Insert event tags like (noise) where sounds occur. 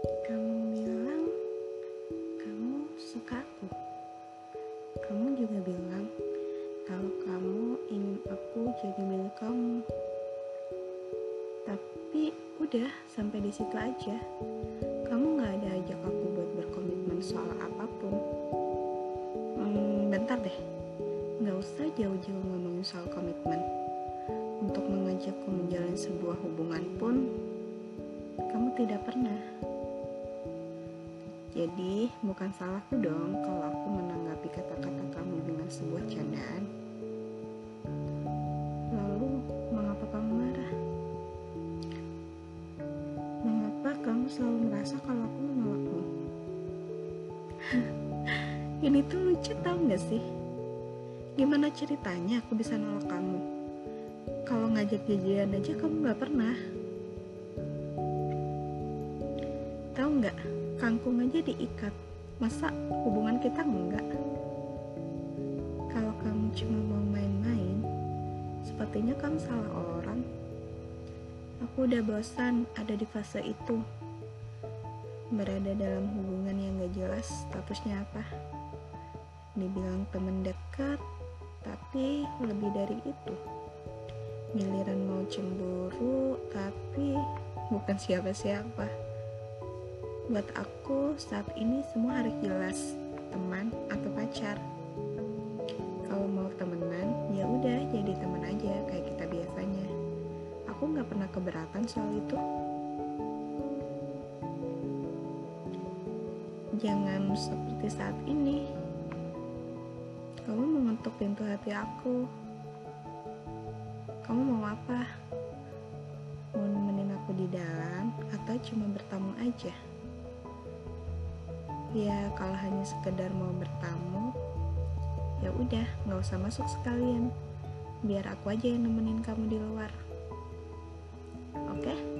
Kamu bilang kamu suka aku. Kamu juga bilang kalau kamu ingin aku jadi milik kamu. Tapi udah sampai di situ aja. Kamu nggak ada ajak aku buat berkomitmen soal apa pun. Hmm, bentar deh, nggak usah jauh-jauh ngomongin soal komitmen. Untuk mengajakku menjalin sebuah hubungan pun, kamu tidak pernah jadi bukan salahku dong kalau aku menanggapi kata-kata kamu dengan sebuah candaan. Lalu mengapa kamu marah? Mengapa kamu selalu merasa kalau aku menolakmu? (laughs) Ini tuh lucu tau gak sih? Gimana ceritanya aku bisa nolak kamu? Kalau ngajak jajan aja kamu gak pernah tahu nggak? Kangkung aja diikat. Masa hubungan kita enggak kalau kamu cuma mau main-main sepertinya kamu salah orang. Aku udah bosan ada di fase itu. Berada dalam hubungan yang gak jelas statusnya apa? Dibilang temen dekat tapi lebih dari itu. Giliran mau cemburu tapi bukan siapa-siapa buat aku saat ini semua harus jelas teman atau pacar kalau mau temenan ya udah jadi teman aja kayak kita biasanya aku nggak pernah keberatan soal itu jangan seperti saat ini kamu mengetuk pintu hati aku. Kamu mau apa? Mau nemenin aku di dalam atau cuma bertamu aja? ya kalau hanya sekedar mau bertamu ya udah nggak usah masuk sekalian biar aku aja yang nemenin kamu di luar oke okay?